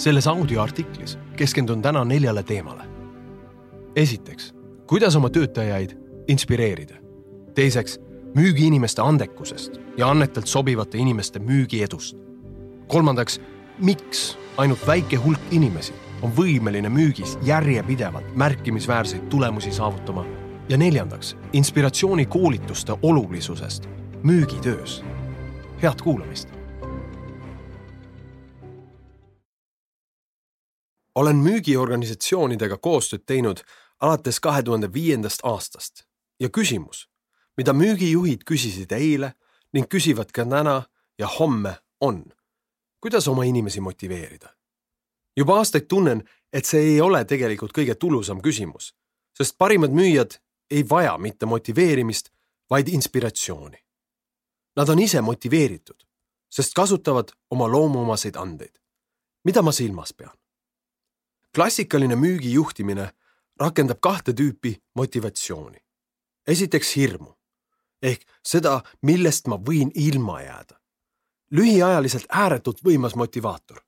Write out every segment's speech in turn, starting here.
selles audioartiklis keskendun täna neljale teemale. esiteks, kuidas oma töötajaid inspireerida. teiseks, müügiinimeste andekusest ja annetelt sobivate inimeste müügiedust. kolmandaks, miks ainult väike hulk inimesi on võimeline müügis järjepidevalt märkimisväärseid tulemusi saavutama. ja neljandaks, inspiratsioonikoolituste olulisusest müügitöös. head kuulamist olen müügiorganisatsioonidega koostööd teinud alates kahe tuhande viiendast aastast ja küsimus, mida müügijuhid küsisid eile ning küsivad ka täna ja homme, on, kuidas oma inimesi motiveerida. juba aastaid tunnen, et see ei ole tegelikult kõige tulusam küsimus, sest parimad müüjad ei vaja mitte motiveerimist, vaid inspiratsiooni. Nad on ise motiveeritud, sest kasutavad oma loomuomaseid andeid. mida ma silmas pean? Klassikaline müügijuhtimine rakendab kahte tüüpi motivatsiooni. esiteks hirmu ehk seda, millest ma võin ilma jääda. lühiajaliselt ääretult võimas motivaator.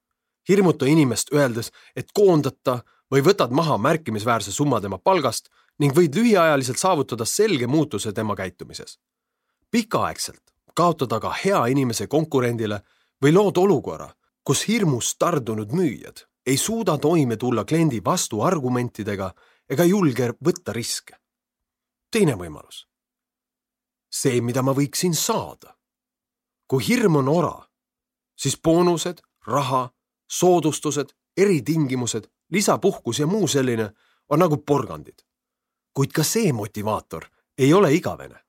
hirmuta inimest öeldes, et koondata või võtad maha märkimisväärse summa tema palgast ning võid lühiajaliselt saavutada selge muutuse tema käitumises. pikaaegselt kaotada ka hea inimese konkurendile või lood olukorra, kus hirmust tardunud müüjad ei suuda toime tulla kliendi vastuargumentidega ega julge võtta riske. teine võimalus. see, mida ma võiksin saada. kui hirm on ora, siis boonused, raha, soodustused, eritingimused, lisapuhkus ja muu selline on nagu porgandid. kuid ka see motivaator ei ole igavene.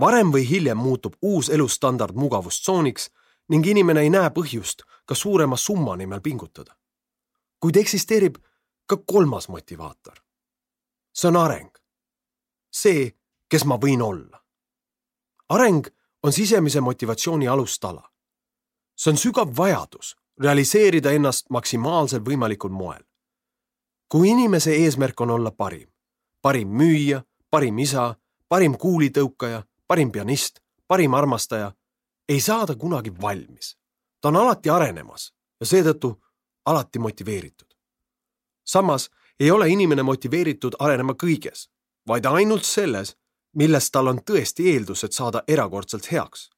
varem või hiljem muutub uus elustandard mugavustsooniks ning inimene ei näe põhjust ka suurema summa nimel pingutada kuid eksisteerib ka kolmas motivaator. see on areng. see, kes ma võin olla. areng on sisemise motivatsiooni alustala. see on sügav vajadus realiseerida ennast maksimaalsel võimalikul moel. kui inimese eesmärk on olla parim, parim müüja, parim isa, parim kuulitõukaja, parim pianist, parim armastaja, ei saa ta kunagi valmis. ta on alati arenemas ja seetõttu alati motiveeritud. samas ei ole inimene motiveeritud arenema kõiges, vaid ainult selles, milles tal on tõesti eeldused saada erakordselt heaks.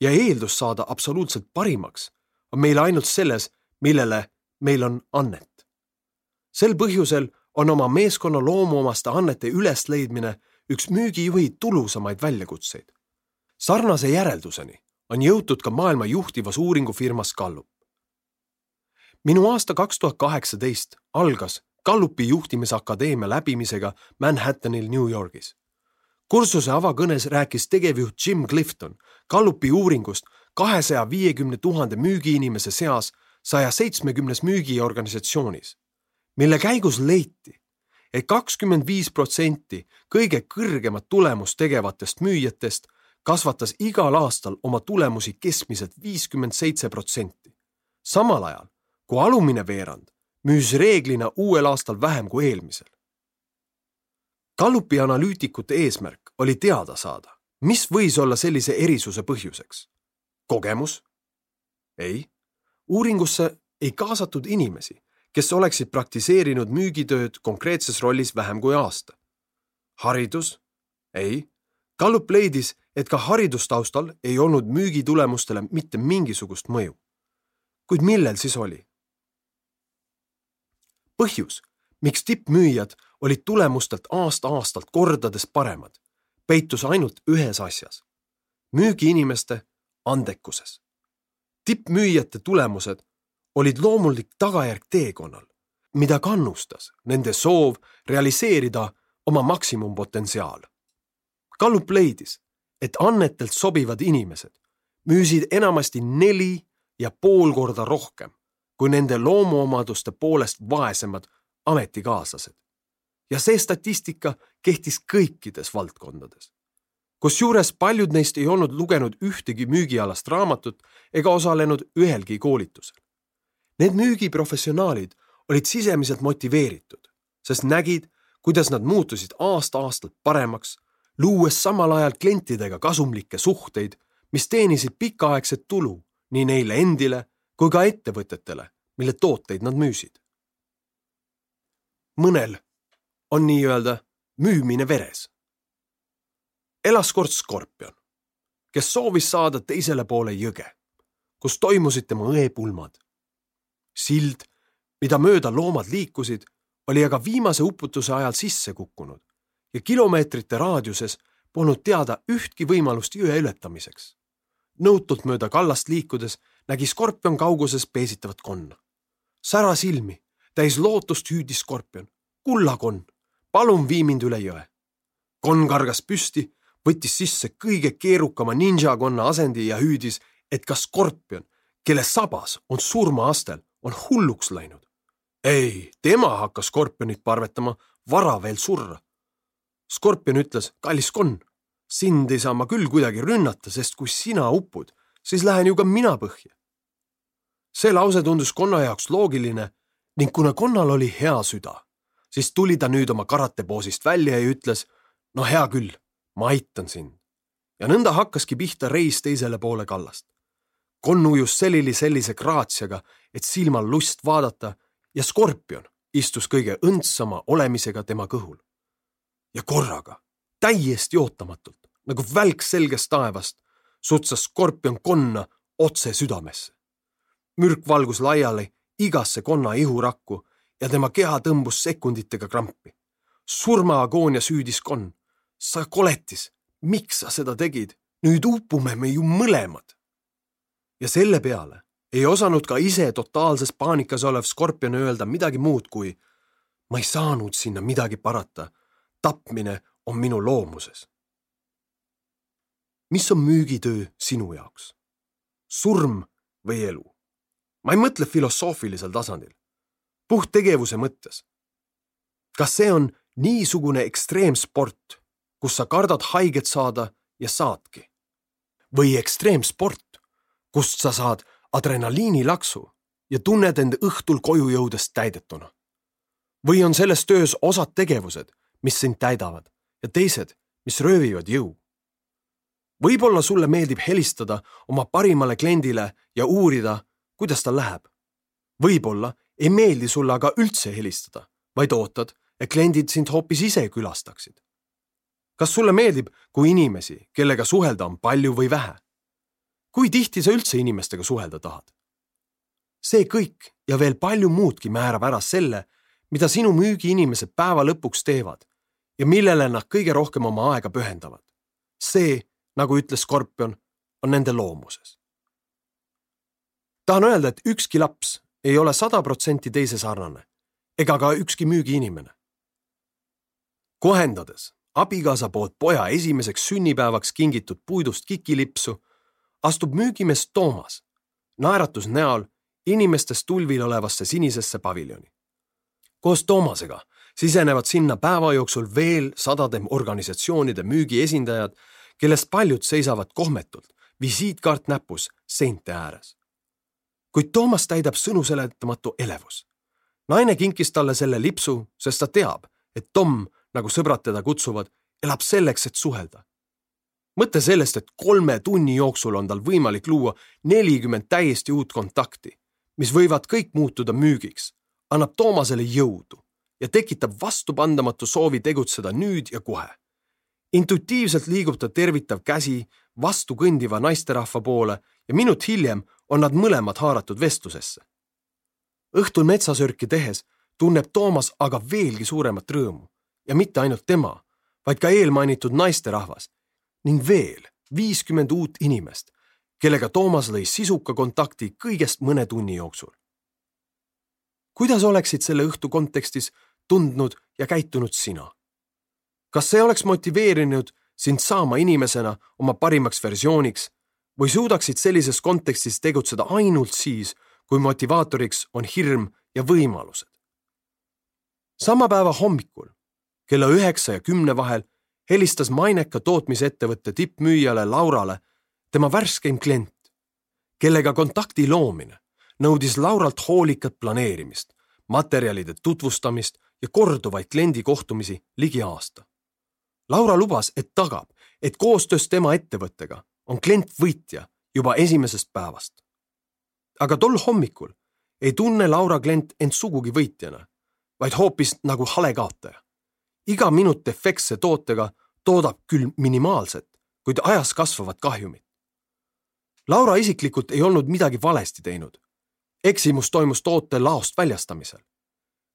ja eeldus saada absoluutselt parimaks on meil ainult selles, millele meil on annet. sel põhjusel on oma meeskonna loomuomaste annete ülesleidmine üks müügijuhi tulusamaid väljakutseid. sarnase järelduseni on jõutud ka maailma juhtivas uuringufirmas Gallup minu aasta kaks tuhat kaheksateist algas Gallupi juhtimisakadeemia läbimisega Manhattanil, New Yorgis. kursuse avakõnes rääkis tegevjuht Jim Clifton Gallupi uuringust kahesaja viiekümne tuhande müügiinimese seas saja seitsmekümnes müügiorganisatsioonis, mille käigus leiti, et kakskümmend viis protsenti kõige kõrgemat tulemust tegevatest müüjatest kasvatas igal aastal oma tulemusi keskmiselt viiskümmend seitse protsenti. samal ajal kui alumine veerand müüs reeglina uuel aastal vähem kui eelmisel. Gallupi analüütikute eesmärk oli teada saada, mis võis olla sellise erisuse põhjuseks. kogemus? ei. uuringusse ei kaasatud inimesi, kes oleksid praktiseerinud müügitööd konkreetses rollis vähem kui aasta. haridus? ei. Gallup leidis, et ka haridustaustal ei olnud müügitulemustele mitte mingisugust mõju. kuid millel siis oli? Põhjus, miks tippmüüjad olid tulemustelt aasta-aastalt kordades paremad, peitus ainult ühes asjas, müügiinimeste andekuses. tippmüüjate tulemused olid loomulik tagajärg teekonnal, mida kannustas nende soov realiseerida oma maksimumpotentsiaal. Gallup leidis, et annetelt sobivad inimesed müüsid enamasti neli ja pool korda rohkem kui nende loomuomaduste poolest vaesemad ametikaaslased. ja see statistika kehtis kõikides valdkondades. kusjuures paljud neist ei olnud lugenud ühtegi müügialast raamatut ega osalenud ühelgi koolitusel. Need müügiprofessionaalid olid sisemiselt motiveeritud, sest nägid, kuidas nad muutusid aasta-aastalt paremaks, luues samal ajal klientidega kasumlikke suhteid, mis teenisid pikaaegset tulu nii neile endile kui ka ettevõtetele, mille tooteid nad müüsid. mõnel on nii-öelda müümine veres. elas kord skorpion, kes soovis saada teisele poole jõge, kus toimusid tema õepulmad. sild, mida mööda loomad liikusid, oli aga viimase uputuse ajal sisse kukkunud ja kilomeetrite raadiuses polnud teada ühtki võimalust jõe ületamiseks. nõutult mööda kallast liikudes nägi skorpion kauguses peesitavat konna. sära silmi, täis lootust hüüdis skorpion. kulla konn, palun vii mind üle jõe. konn kargas püsti, võttis sisse kõige keerukama ninjakonna asendi ja hüüdis, et kas skorpion, kelle sabas on surmaastel, on hulluks läinud. ei, tema hakkas skorpionit parvetama, vara veel surra skorpion ütles, kallis konn, sind ei saa ma küll kuidagi rünnata, sest kui sina upud, siis lähen ju ka mina põhja. see lause tundus konna jaoks loogiline ning kuna konnal oli hea süda, siis tuli ta nüüd oma karatepoosist välja ja ütles, no hea küll, ma aitan sind. ja nõnda hakkaski pihta reis teisele poole kallast. konn ujus selili sellise graatsiaga, et silmal lust vaadata ja skorpion istus kõige õndsama olemisega tema kõhul ja korraga, täiesti ootamatult, nagu välk selgest taevast, sutsas skorpion konna otse südamesse. mürk valgus laiali igasse konna ihurakku ja tema keha tõmbus sekunditega krampi. surmaaagoonia süüdis konn. sa koletis, miks sa seda tegid? nüüd upume me ju mõlemad. ja selle peale ei osanud ka ise totaalses paanikas olev skorpion öelda midagi muud kui ma ei saanud sinna midagi parata tapmine on minu loomuses. Mis on müügitöö sinu jaoks? surm või elu? ma ei mõtle filosoofilisel tasandil, puhttegevuse mõttes. kas see on niisugune ekstreemsport, kus sa kardad haiget saada ja saadki? või ekstreemsport, kust sa saad adrenaliinilaksu ja tunned end õhtul koju jõudes täidetuna? või on selles töös osad tegevused mis sind täidavad ja teised, mis röövivad jõu. Võib-olla sulle meeldib helistada oma parimale kliendile ja uurida, kuidas tal läheb. võib-olla ei meeldi sulle aga üldse helistada, vaid ootad, et kliendid sind hoopis ise külastaksid. kas sulle meeldib, kui inimesi, kellega suhelda on palju või vähe? kui tihti sa üldse inimestega suhelda tahad? see kõik ja veel palju muudki määrab ära selle, mida sinu müügiinimesed päeva lõpuks teevad ja millele nad kõige rohkem oma aega pühendavad. see, nagu ütles Skorpion, on nende loomuses. tahan öelda, et ükski laps ei ole sada protsenti teise sarnane ega ka ükski müügiinimene. kohendades abikaasa poolt poja esimeseks sünnipäevaks kingitud puidust kikilipsu, astub müügimees Toomas naeratus näol inimestest tulvil olevasse sinisesse paviljoni. koos Toomasega sisenevad sinna päeva jooksul veel sadade organisatsioonide müügiesindajad, kellest paljud seisavad kohmetult, visiitkaart näpus, seinte ääres. kuid Toomas täidab sõnuseletamatu elevus. naine kinkis talle selle lipsu, sest ta teab, et Tom, nagu sõbrad teda kutsuvad, elab selleks, et suhelda. mõte sellest, et kolme tunni jooksul on tal võimalik luua nelikümmend täiesti uut kontakti, mis võivad kõik muutuda müügiks, annab Toomasele jõudu ja tekitab vastupandamatu soovi tegutseda nüüd ja kohe. Intuitiivselt liigub ta tervitav käsi vastu kõndiva naisterahva poole ja minut hiljem on nad mõlemad haaratud vestlusesse. õhtul metsasörki tehes tunneb Toomas aga veelgi suuremat rõõmu ja mitte ainult tema, vaid ka eelmainitud naisterahvas ning veel viiskümmend uut inimest, kellega Toomas lõi sisuka kontakti kõigest mõne tunni jooksul. kuidas oleksid selle õhtu kontekstis tundnud ja käitunud sina? Kas see oleks motiveerinud sind saama inimesena oma parimaks versiooniks või suudaksid sellises kontekstis tegutseda ainult siis, kui motivaatoriks on hirm ja võimalused? sama päeva hommikul kella üheksa ja kümne vahel helistas maineka tootmisettevõtte tippmüüjale Laurale tema värskeim klient, kellega kontakti loomine nõudis Lauralt hoolikat planeerimist, materjalide tutvustamist ja korduvaid kliendikohtumisi ligi aasta. Laura lubas, et tagab, et koostöös tema ettevõttega on klient võitja juba esimesest päevast. aga tol hommikul ei tunne Laura klient end sugugi võitjana, vaid hoopis nagu hale kaotaja. iga minut efektse tootega toodab küll minimaalset, kuid ajas kasvavat kahjumit. Laura isiklikult ei olnud midagi valesti teinud. eksimus toimus toote laost väljastamisel.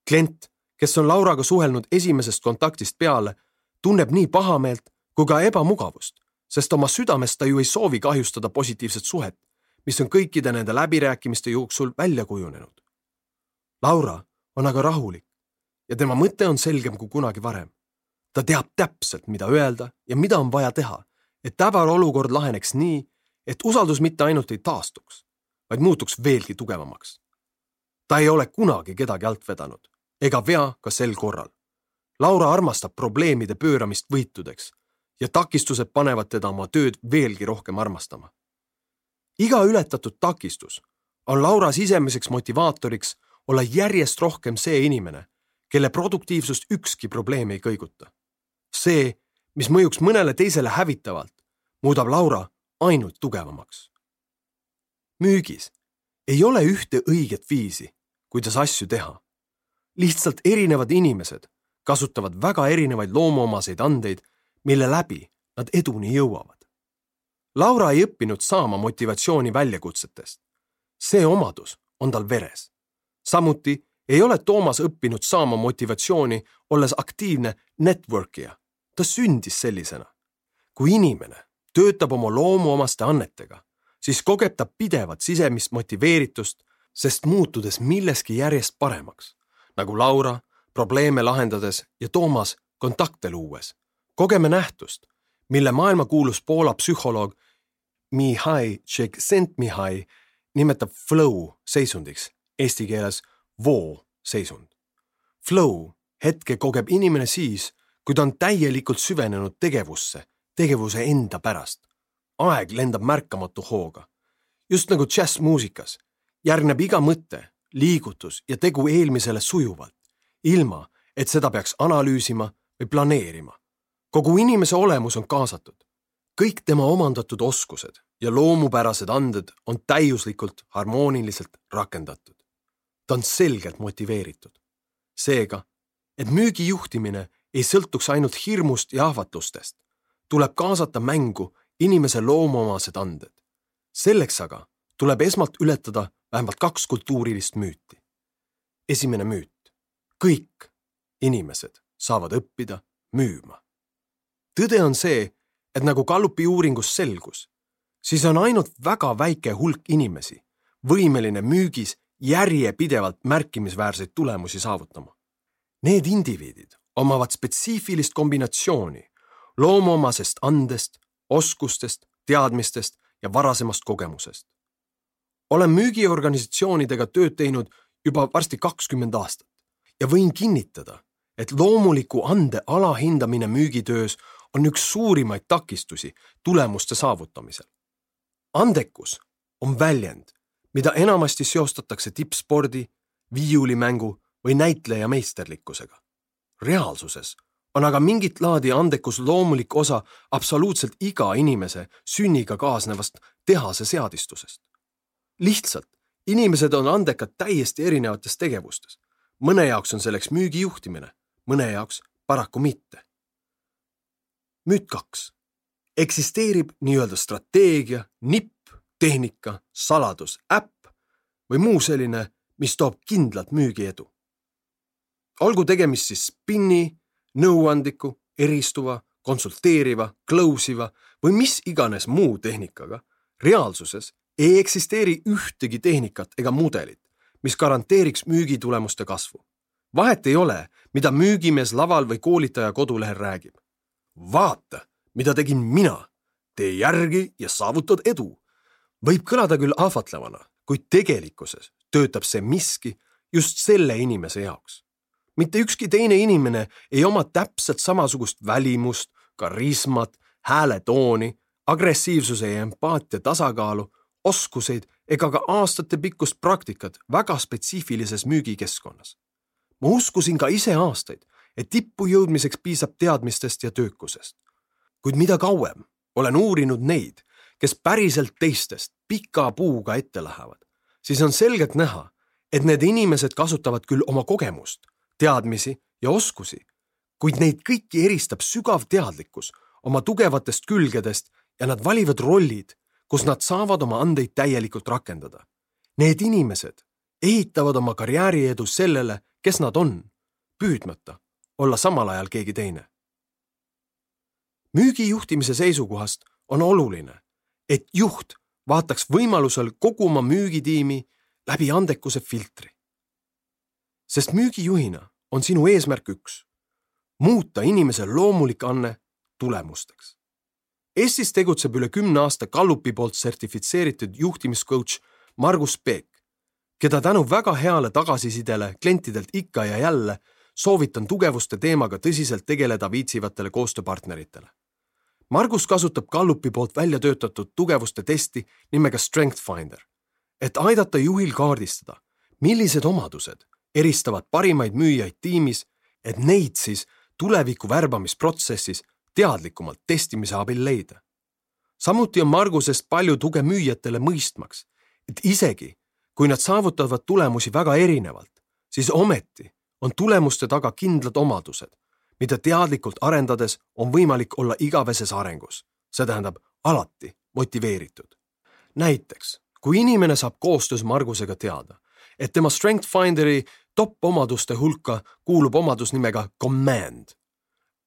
klient, kes on Lauraga suhelnud esimesest kontaktist peale, tunneb nii pahameelt kui ka ebamugavust, sest oma südames ta ju ei soovi kahjustada positiivset suhet, mis on kõikide nende läbirääkimiste jooksul välja kujunenud. Laura on aga rahulik ja tema mõte on selgem kui kunagi varem. ta teab täpselt, mida öelda ja mida on vaja teha, et tavaolukord laheneks nii, et usaldus mitte ainult ei taastuks, vaid muutuks veelgi tugevamaks. ta ei ole kunagi kedagi alt vedanud ega vea ka sel korral. Laura armastab probleemide pööramist võitudeks ja takistused panevad teda oma tööd veelgi rohkem armastama. iga ületatud takistus on Laura sisemiseks motivaatoriks olla järjest rohkem see inimene, kelle produktiivsust ükski probleem ei kõiguta. see, mis mõjuks mõnele teisele hävitavalt, muudab Laura ainult tugevamaks. müügis ei ole ühte õiget viisi, kuidas asju teha. lihtsalt erinevad inimesed kasutavad väga erinevaid loomuomaseid andeid, mille läbi nad eduni jõuavad. Laura ei õppinud saama motivatsiooni väljakutsetest. see omadus on tal veres. samuti ei ole Toomas õppinud saama motivatsiooni, olles aktiivne network'ija. ta sündis sellisena. kui inimene töötab oma loomuomaste annetega, siis kogeb ta pidevat sisemist motiveeritust, sest muutudes milleski järjest paremaks, nagu Laura probleeme lahendades ja Toomas kontakte luues, kogeme nähtust, mille maailmakuulus Poola psühholoog Mihai Csikszentmihalyi nimetab flow seisundiks, eesti keeles voo seisund. Flow hetke kogeb inimene siis, kui ta on täielikult süvenenud tegevusse tegevuse enda pärast. aeg lendab märkamatu hooga. just nagu džässmuusikas järgneb iga mõte, liigutus ja tegu eelmisele sujuvalt, ilma et seda peaks analüüsima või planeerima. kogu inimese olemus on kaasatud. kõik tema omandatud oskused ja loomupärased anded on täiuslikult harmooniliselt rakendatud. ta on selgelt motiveeritud. seega, et müügi juhtimine ei sõltuks ainult hirmust ja ahvatlustest, tuleb kaasata mängu inimese loomuomased anded. selleks aga tuleb esmalt ületada vähemalt kaks kultuurilist müüti. esimene müüt. Kõik inimesed saavad õppida müüma. tõde on see, et nagu Gallupi uuringus selgus, siis on ainult väga väike hulk inimesi võimeline müügis järjepidevalt märkimisväärseid tulemusi saavutama. Need indiviidid omavad spetsiifilist kombinatsiooni loomuomasest andest, oskustest, teadmistest ja varasemast kogemusest. olen müügiorganisatsioonidega tööd teinud juba varsti kakskümmend aastat ja võin kinnitada, et loomuliku ande alahindamine müügitöös on üks suurimaid takistusi tulemuste saavutamisel. andekus on väljend, mida enamasti seostatakse tippspordi, viiulimängu või näitleja meisterlikkusega. reaalsuses on aga mingit laadi andekus loomulik osa absoluutselt iga inimese sünniga kaasnevast tehase seadistusest. lihtsalt inimesed on andekad täiesti erinevates tegevustes. Mõne jaoks on selleks müügi juhtimine, mõne jaoks paraku mitte. müüt kaks. eksisteerib nii-öelda strateegia, nipp, tehnika, saladus, äpp või muu selline, mis toob kindlat müügiedu. olgu tegemist siis spinni, nõuandliku, eristuva, konsulteeriva, close iva või mis iganes muu tehnikaga, reaalsuses ei eksisteeri ühtegi tehnikat ega mudelit, mis garanteeriks müügitulemuste kasvu. vahet ei ole, mida müügimees laval või koolitaja kodulehel räägib. vaata, mida tegin mina. tee järgi ja saavutad edu. võib kõlada küll ahvatlevana, kuid tegelikkuses töötab see miski just selle inimese jaoks mitte ükski teine inimene ei oma täpselt samasugust välimust, karismat, hääletooni, agressiivsuse ja empaatia tasakaalu, oskuseid ega ka aastatepikkust praktikat väga spetsiifilises müügikeskkonnas. ma uskusin ka ise aastaid, et tippu jõudmiseks piisab teadmistest ja töökusest. kuid mida kauem olen uurinud neid, kes päriselt teistest pika puuga ette lähevad, siis on selgelt näha, et need inimesed kasutavad küll oma kogemust, teadmisi ja oskusi, kuid neid kõiki eristab sügav teadlikkus oma tugevatest külgedest ja nad valivad rollid, kus nad saavad oma andeid täielikult rakendada. Need inimesed ehitavad oma karjääriedu sellele, kes nad on, püüdmata olla samal ajal keegi teine. müügijuhtimise seisukohast on oluline, et juht vaataks võimalusel kogu oma müügitiimi läbi andekuse filtri. sest müügijuhina on sinu eesmärk üks, muuta inimese loomulik anne tulemusteks. Eestis tegutseb üle kümne aasta Gallupi poolt sertifitseeritud juhtimiscoach Margus Peek, keda tänu väga heale tagasisidele klientidelt ikka ja jälle soovitan tugevuste teemaga tõsiselt tegeleda viitsivatele koostööpartneritele. Margus kasutab Gallupi poolt välja töötatud tugevuste testi nimega Strength Finder, et aidata juhil kaardistada, millised omadused eristavad parimaid müüjaid tiimis, et neid siis tuleviku värbamisprotsessis teadlikumalt testimise abil leida. samuti on Margusest palju tuge müüjatele mõistmaks, et isegi kui nad saavutavad tulemusi väga erinevalt, siis ometi on tulemuste taga kindlad omadused, mida teadlikult arendades on võimalik olla igaveses arengus, see tähendab alati motiveeritud. näiteks, kui inimene saab koostöös Margusega teada, et tema Strength Finderi top omaduste hulka kuulub omadus nimega command,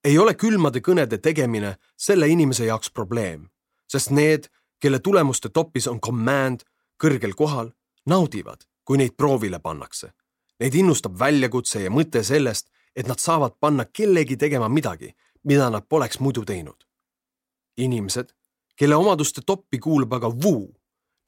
ei ole külmade kõnede tegemine selle inimese jaoks probleem, sest need, kelle tulemuste topis on command kõrgel kohal, naudivad, kui neid proovile pannakse Neid innustab väljakutse ja mõte sellest, et nad saavad panna kellegi tegema midagi, mida nad poleks muidu teinud. inimesed, kelle omaduste toppi kuulub aga Wu,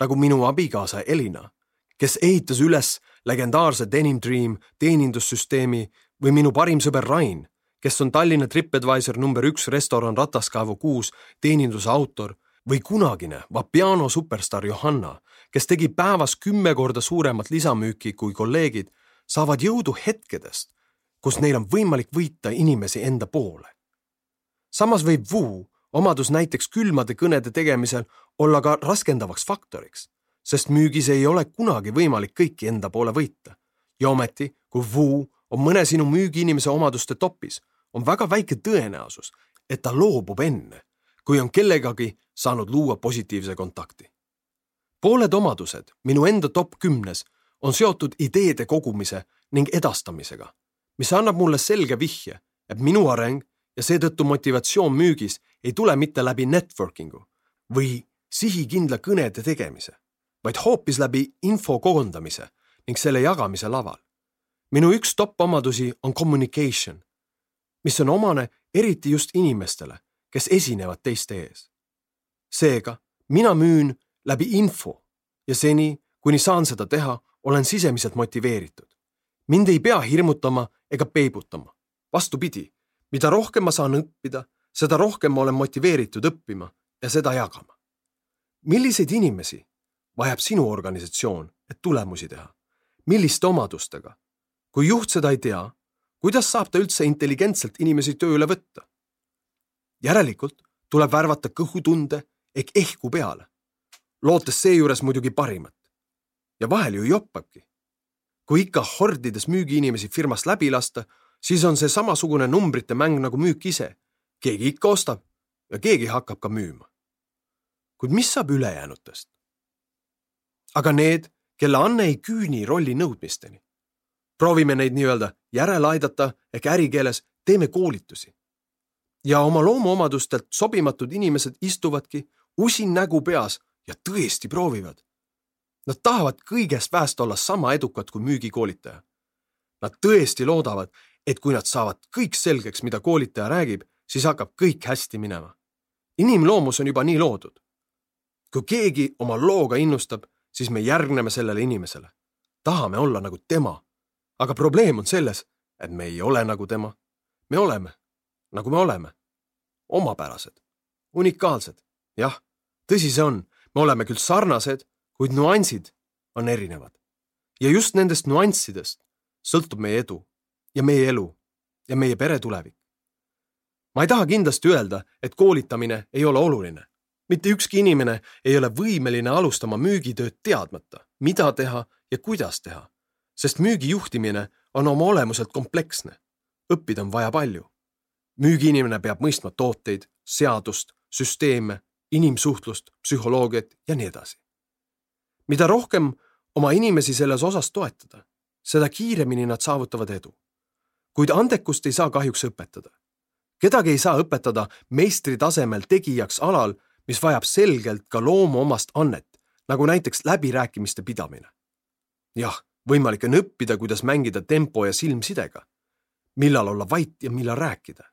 nagu minu abikaasa Elina, kes ehitas üles legendaarse Denim Dream teenindussüsteemi või minu parim sõber Rain, kes on Tallinna Tripadvisor number üks restoran Rataskaevu kuus teeninduse autor või kunagine Vapiano superstaar Johanna, kes tegi päevas kümme korda suuremat lisamüüki kui kolleegid saavad jõudu hetkedest, kus neil on võimalik võita inimesi enda poole. samas võib Wu omadus näiteks külmade kõnede tegemisel olla ka raskendavaks faktoriks, sest müügis ei ole kunagi võimalik kõiki enda poole võita. ja ometi, kui Wu on mõne sinu müügiinimese omaduste topis, on väga väike tõenäosus, et ta loobub enne, kui on kellegagi saanud luua positiivse kontakti. pooled omadused minu enda top kümnes on seotud ideede kogumise ning edastamisega, mis annab mulle selge vihje, et minu areng ja seetõttu motivatsioon müügis ei tule mitte läbi networking'u või sihikindla kõnede tegemise, vaid hoopis läbi info koondamise ning selle jagamise laval. minu üks top omadusi on communication, mis on omane eriti just inimestele, kes esinevad teiste ees. seega mina müün läbi info ja seni, kuni saan seda teha, olen sisemiselt motiveeritud. mind ei pea hirmutama ega peibutama. vastupidi, mida rohkem ma saan õppida, seda rohkem ma olen motiveeritud õppima ja seda jagama. milliseid inimesi vajab sinu organisatsioon, et tulemusi teha? milliste omadustega? kui juht seda ei tea, kuidas saab ta üldse intelligentselt inimesi tööle võtta? järelikult tuleb värvata kõhutunde ehk ehku peale, lootes seejuures muidugi parimat ja vahel ju joppabki. kui ikka hordides müügiinimesi firmast läbi lasta, siis on see samasugune numbrite mäng nagu müük ise. keegi ikka ostab ja keegi hakkab ka müüma. kuid mis saab ülejäänutest? aga need, kelle anne ei küüni rolli nõudmisteni. Proovime neid nii-öelda järele aidata ehk ärikeeles teeme koolitusi. ja oma loomuomadustelt sobimatud inimesed istuvadki usin nägu peas ja tõesti proovivad Nad tahavad kõigest väest olla sama edukad kui müügikoolitaja. Nad tõesti loodavad, et kui nad saavad kõik selgeks, mida koolitaja räägib, siis hakkab kõik hästi minema. inimloomus on juba nii loodud. kui keegi oma looga innustab, siis me järgneme sellele inimesele. tahame olla nagu tema. Aga probleem on selles, et me ei ole nagu tema. me oleme, nagu me oleme. omapärased, unikaalsed. jah, tõsi see on, me oleme küll sarnased kuid nüansid on erinevad. ja just nendest nüanssidest sõltub meie edu ja meie elu ja meie pere tulevik. ma ei taha kindlasti öelda, et koolitamine ei ole oluline. mitte ükski inimene ei ole võimeline alustama müügitööd teadmata, mida teha ja kuidas teha. Sest müügijuhtimine on oma olemuselt kompleksne. õppida on vaja palju. müügiinimene peab mõistma tooteid, seadust, süsteeme, inimsuhtlust, psühholoogiat ja nii edasi. mida rohkem oma inimesi selles osas toetada, seda kiiremini nad saavutavad edu. kuid andekust ei saa kahjuks õpetada. kedagi ei saa õpetada meistri tasemel tegijaks alal, mis vajab selgelt ka loomuomast annet, nagu näiteks läbirääkimiste pidamine. jah, võimalik on õppida, kuidas mängida tempo ja silmsidega, millal olla vait ja millal rääkida.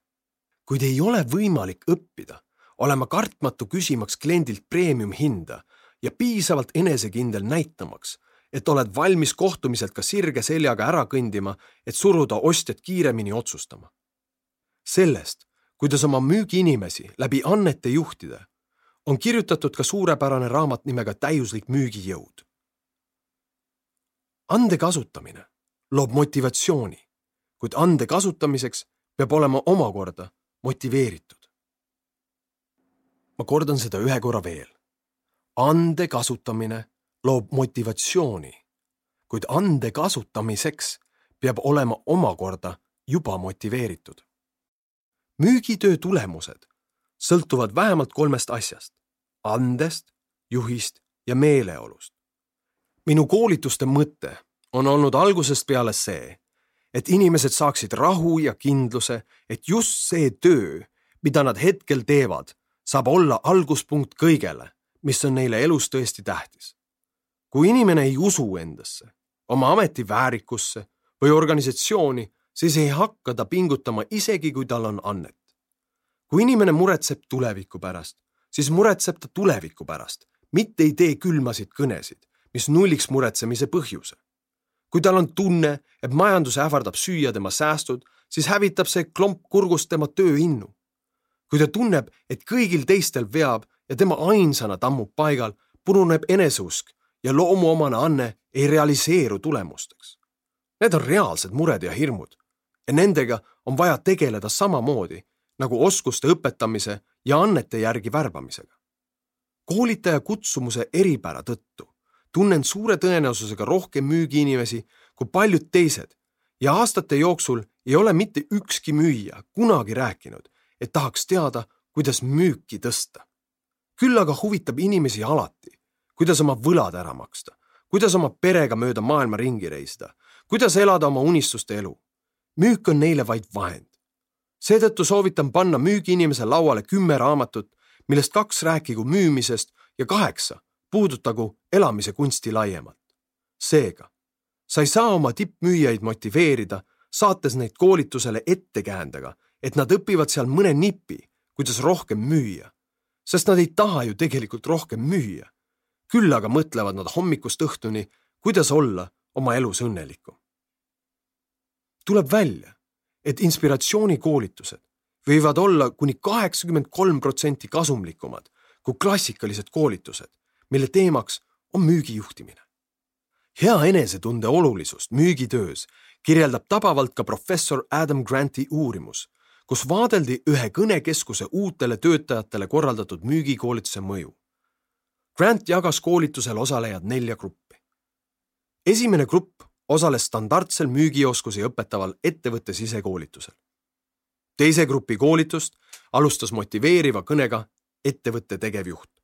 kuid ei ole võimalik õppida olema kartmatu küsimaks kliendilt premium hinda ja piisavalt enesekindel näitamaks, et oled valmis kohtumiselt ka sirge seljaga ära kõndima, et suruda ostjat kiiremini otsustama. sellest, kuidas oma müügiinimesi läbi annete juhtida, on kirjutatud ka suurepärane raamat nimega Täiuslik müügijõud. Ande kasutamine loob motivatsiooni, kuid ande kasutamiseks peab olema omakorda motiveeritud. ma kordan seda ühe korra veel. ande kasutamine loob motivatsiooni, kuid ande kasutamiseks peab olema omakorda juba motiveeritud. müügitöö tulemused sõltuvad vähemalt kolmest asjast, andest, juhist ja meeleolust. Minu koolituste mõte on olnud algusest peale see, et inimesed saaksid rahu ja kindluse, et just see töö, mida nad hetkel teevad, saab olla alguspunkt kõigele, mis on neile elus tõesti tähtis kui inimene ei usu endasse, oma ameti väärikusse või organisatsiooni, siis ei hakka ta pingutama, isegi kui tal on annet. kui inimene muretseb tuleviku pärast, siis muretseb ta tuleviku pärast, mitte ei tee külmasid kõnesid, mis nulliks muretsemise põhjuse. kui tal on tunne, et majandus ähvardab süüa tema säästud, siis hävitab see klomp kurgust tema tööinnu. kui ta tunneb, et kõigil teistel veab ja tema ainsana tammub paigal, puruneb eneseusk ja loomuomane anne ei realiseeru tulemusteks. Need on reaalsed mured ja hirmud ja nendega on vaja tegeleda samamoodi nagu oskuste õpetamise ja annete järgi värbamisega. koolitaja kutsumuse eripära tõttu tunnen suure tõenäosusega rohkem müügiinimesi kui paljud teised ja aastate jooksul ei ole mitte ükski müüja kunagi rääkinud, et tahaks teada, kuidas müüki tõsta. küll aga huvitab inimesi alati, kuidas oma võlad ära maksta, kuidas oma perega mööda maailma ringi reisida, kuidas elada oma unistuste elu. müük on neile vaid vahend. seetõttu soovitan panna müügiinimese lauale kümme raamatut, millest kaks rääkigu müümisest ja kaheksa puudutagu elamise kunsti laiemalt. seega, sa ei saa oma tippmüüjaid motiveerida, saates neid koolitusele ettekäändega, et nad õpivad seal mõne nipi, kuidas rohkem müüa. sest nad ei taha ju tegelikult rohkem müüa küll aga mõtlevad nad hommikust õhtuni, kuidas olla oma elus õnnelikum. tuleb välja, et inspiratsioonikoolitused võivad olla kuni kaheksakümmend kolm protsenti kasumlikumad kui klassikalised koolitused, mille teemaks on müügijuhtimine. hea enesetunde olulisust müügitöös kirjeldab tabavalt ka professor Adam Granti uurimus, kus vaadeldi ühe kõnekeskuse uutele töötajatele korraldatud müügikoolituse mõju. Grant jagas koolitusel osalejad nelja gruppi. esimene grupp osales standardsel müügioskusi õpetaval ettevõtte sisekoolitusel. teise grupi koolitust alustas motiveeriva kõnega ettevõtte tegevjuht.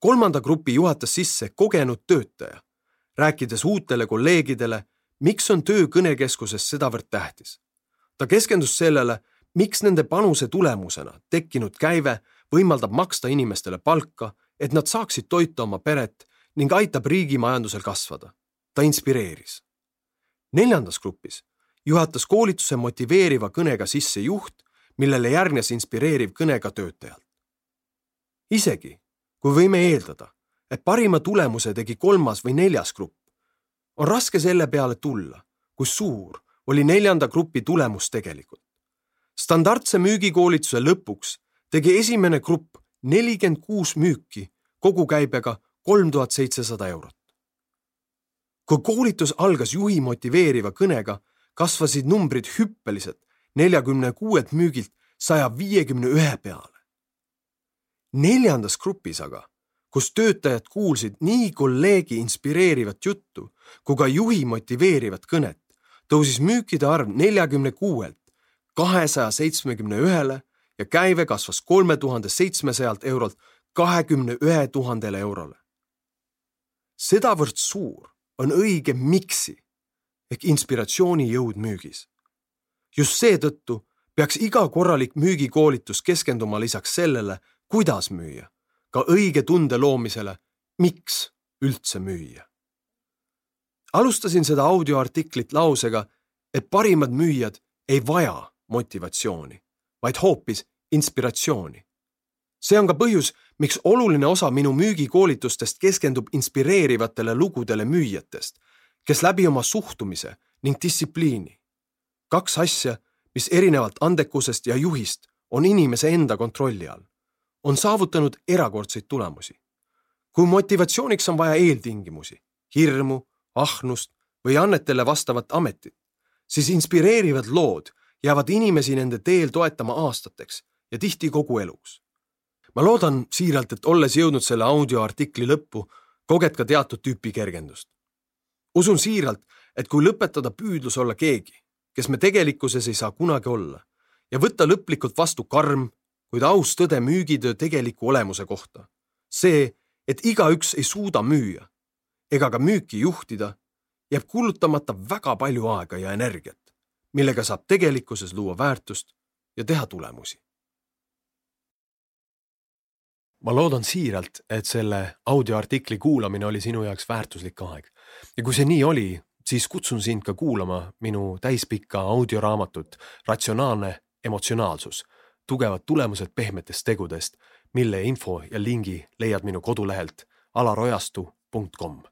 Kolmanda grupi juhatas sisse kogenud töötaja, rääkides uutele kolleegidele, miks on töö kõnekeskuses sedavõrd tähtis. ta keskendus sellele, miks nende panuse tulemusena tekkinud käive võimaldab maksta inimestele palka et nad saaksid toita oma peret ning aitab riigi majandusel kasvada. ta inspireeris. neljandas grupis juhatas koolituse motiveeriva kõnega sisse juht, millele järgnes inspireeriv kõne ka töötajalt. isegi kui võime eeldada, et parima tulemuse tegi kolmas või neljas grupp, on raske selle peale tulla, kui suur oli neljanda grupi tulemus tegelikult. standardse müügikoolituse lõpuks tegi esimene grupp nelikümmend kuus müüki kogukäibega kolm tuhat seitsesada eurot. kui koolitus algas juhi motiveeriva kõnega, kasvasid numbrid hüppeliselt neljakümne kuuelt müügilt saja viiekümne ühe peale. Neljandas grupis aga, kus töötajad kuulsid nii kolleegi inspireerivat juttu kui ka juhi motiveerivat kõnet, tõusis müükide arv neljakümne kuuelt kahesaja seitsmekümne ühele ja käive kasvas kolme tuhande seitsmesajalt eurolt kahekümne ühe tuhandele eurole. sedavõrd suur on õige miksi ehk inspiratsioonijõud müügis. just seetõttu peaks iga korralik müügikoolitus keskenduma lisaks sellele, kuidas müüa, ka õige tunde loomisele, miks üldse müüa. alustasin seda audioartiklit lausega, et parimad müüjad ei vaja motivatsiooni, vaid hoopis inspiratsiooni. see on ka põhjus, miks oluline osa minu müügikoolitustest keskendub inspireerivatele lugudele müüjatest, kes läbi oma suhtumise ning distsipliini, kaks asja, mis erinevalt andekusest ja juhist on inimese enda kontrolli all, on saavutanud erakordseid tulemusi. kui motivatsiooniks on vaja eeltingimusi, hirmu, ahnust või annetele vastavat ametit, siis inspireerivad lood jäävad inimesi nende teel toetama aastateks ja tihti kogu eluks. ma loodan siiralt, et olles jõudnud selle audioartikli lõppu, koged ka teatud tüüpi kergendust. usun siiralt, et kui lõpetada püüdlus olla keegi, kes me tegelikkuses ei saa kunagi olla ja võtta lõplikult vastu karm, kuid aus tõde müügitöö tegeliku olemuse kohta, see, et igaüks ei suuda müüa ega ka müüki juhtida, jääb kulutamata väga palju aega ja energiat millega saab tegelikkuses luua väärtust ja teha tulemusi. ma loodan siiralt, et selle audioartikli kuulamine oli sinu jaoks väärtuslik aeg. Ja kui see nii oli, siis kutsun sind ka kuulama minu täispikka audioraamatut Ratsionaalne emotsionaalsus, tugevad tulemused pehmetest tegudest, mille info ja lingi leiad minu kodulehelt alarojastu.com.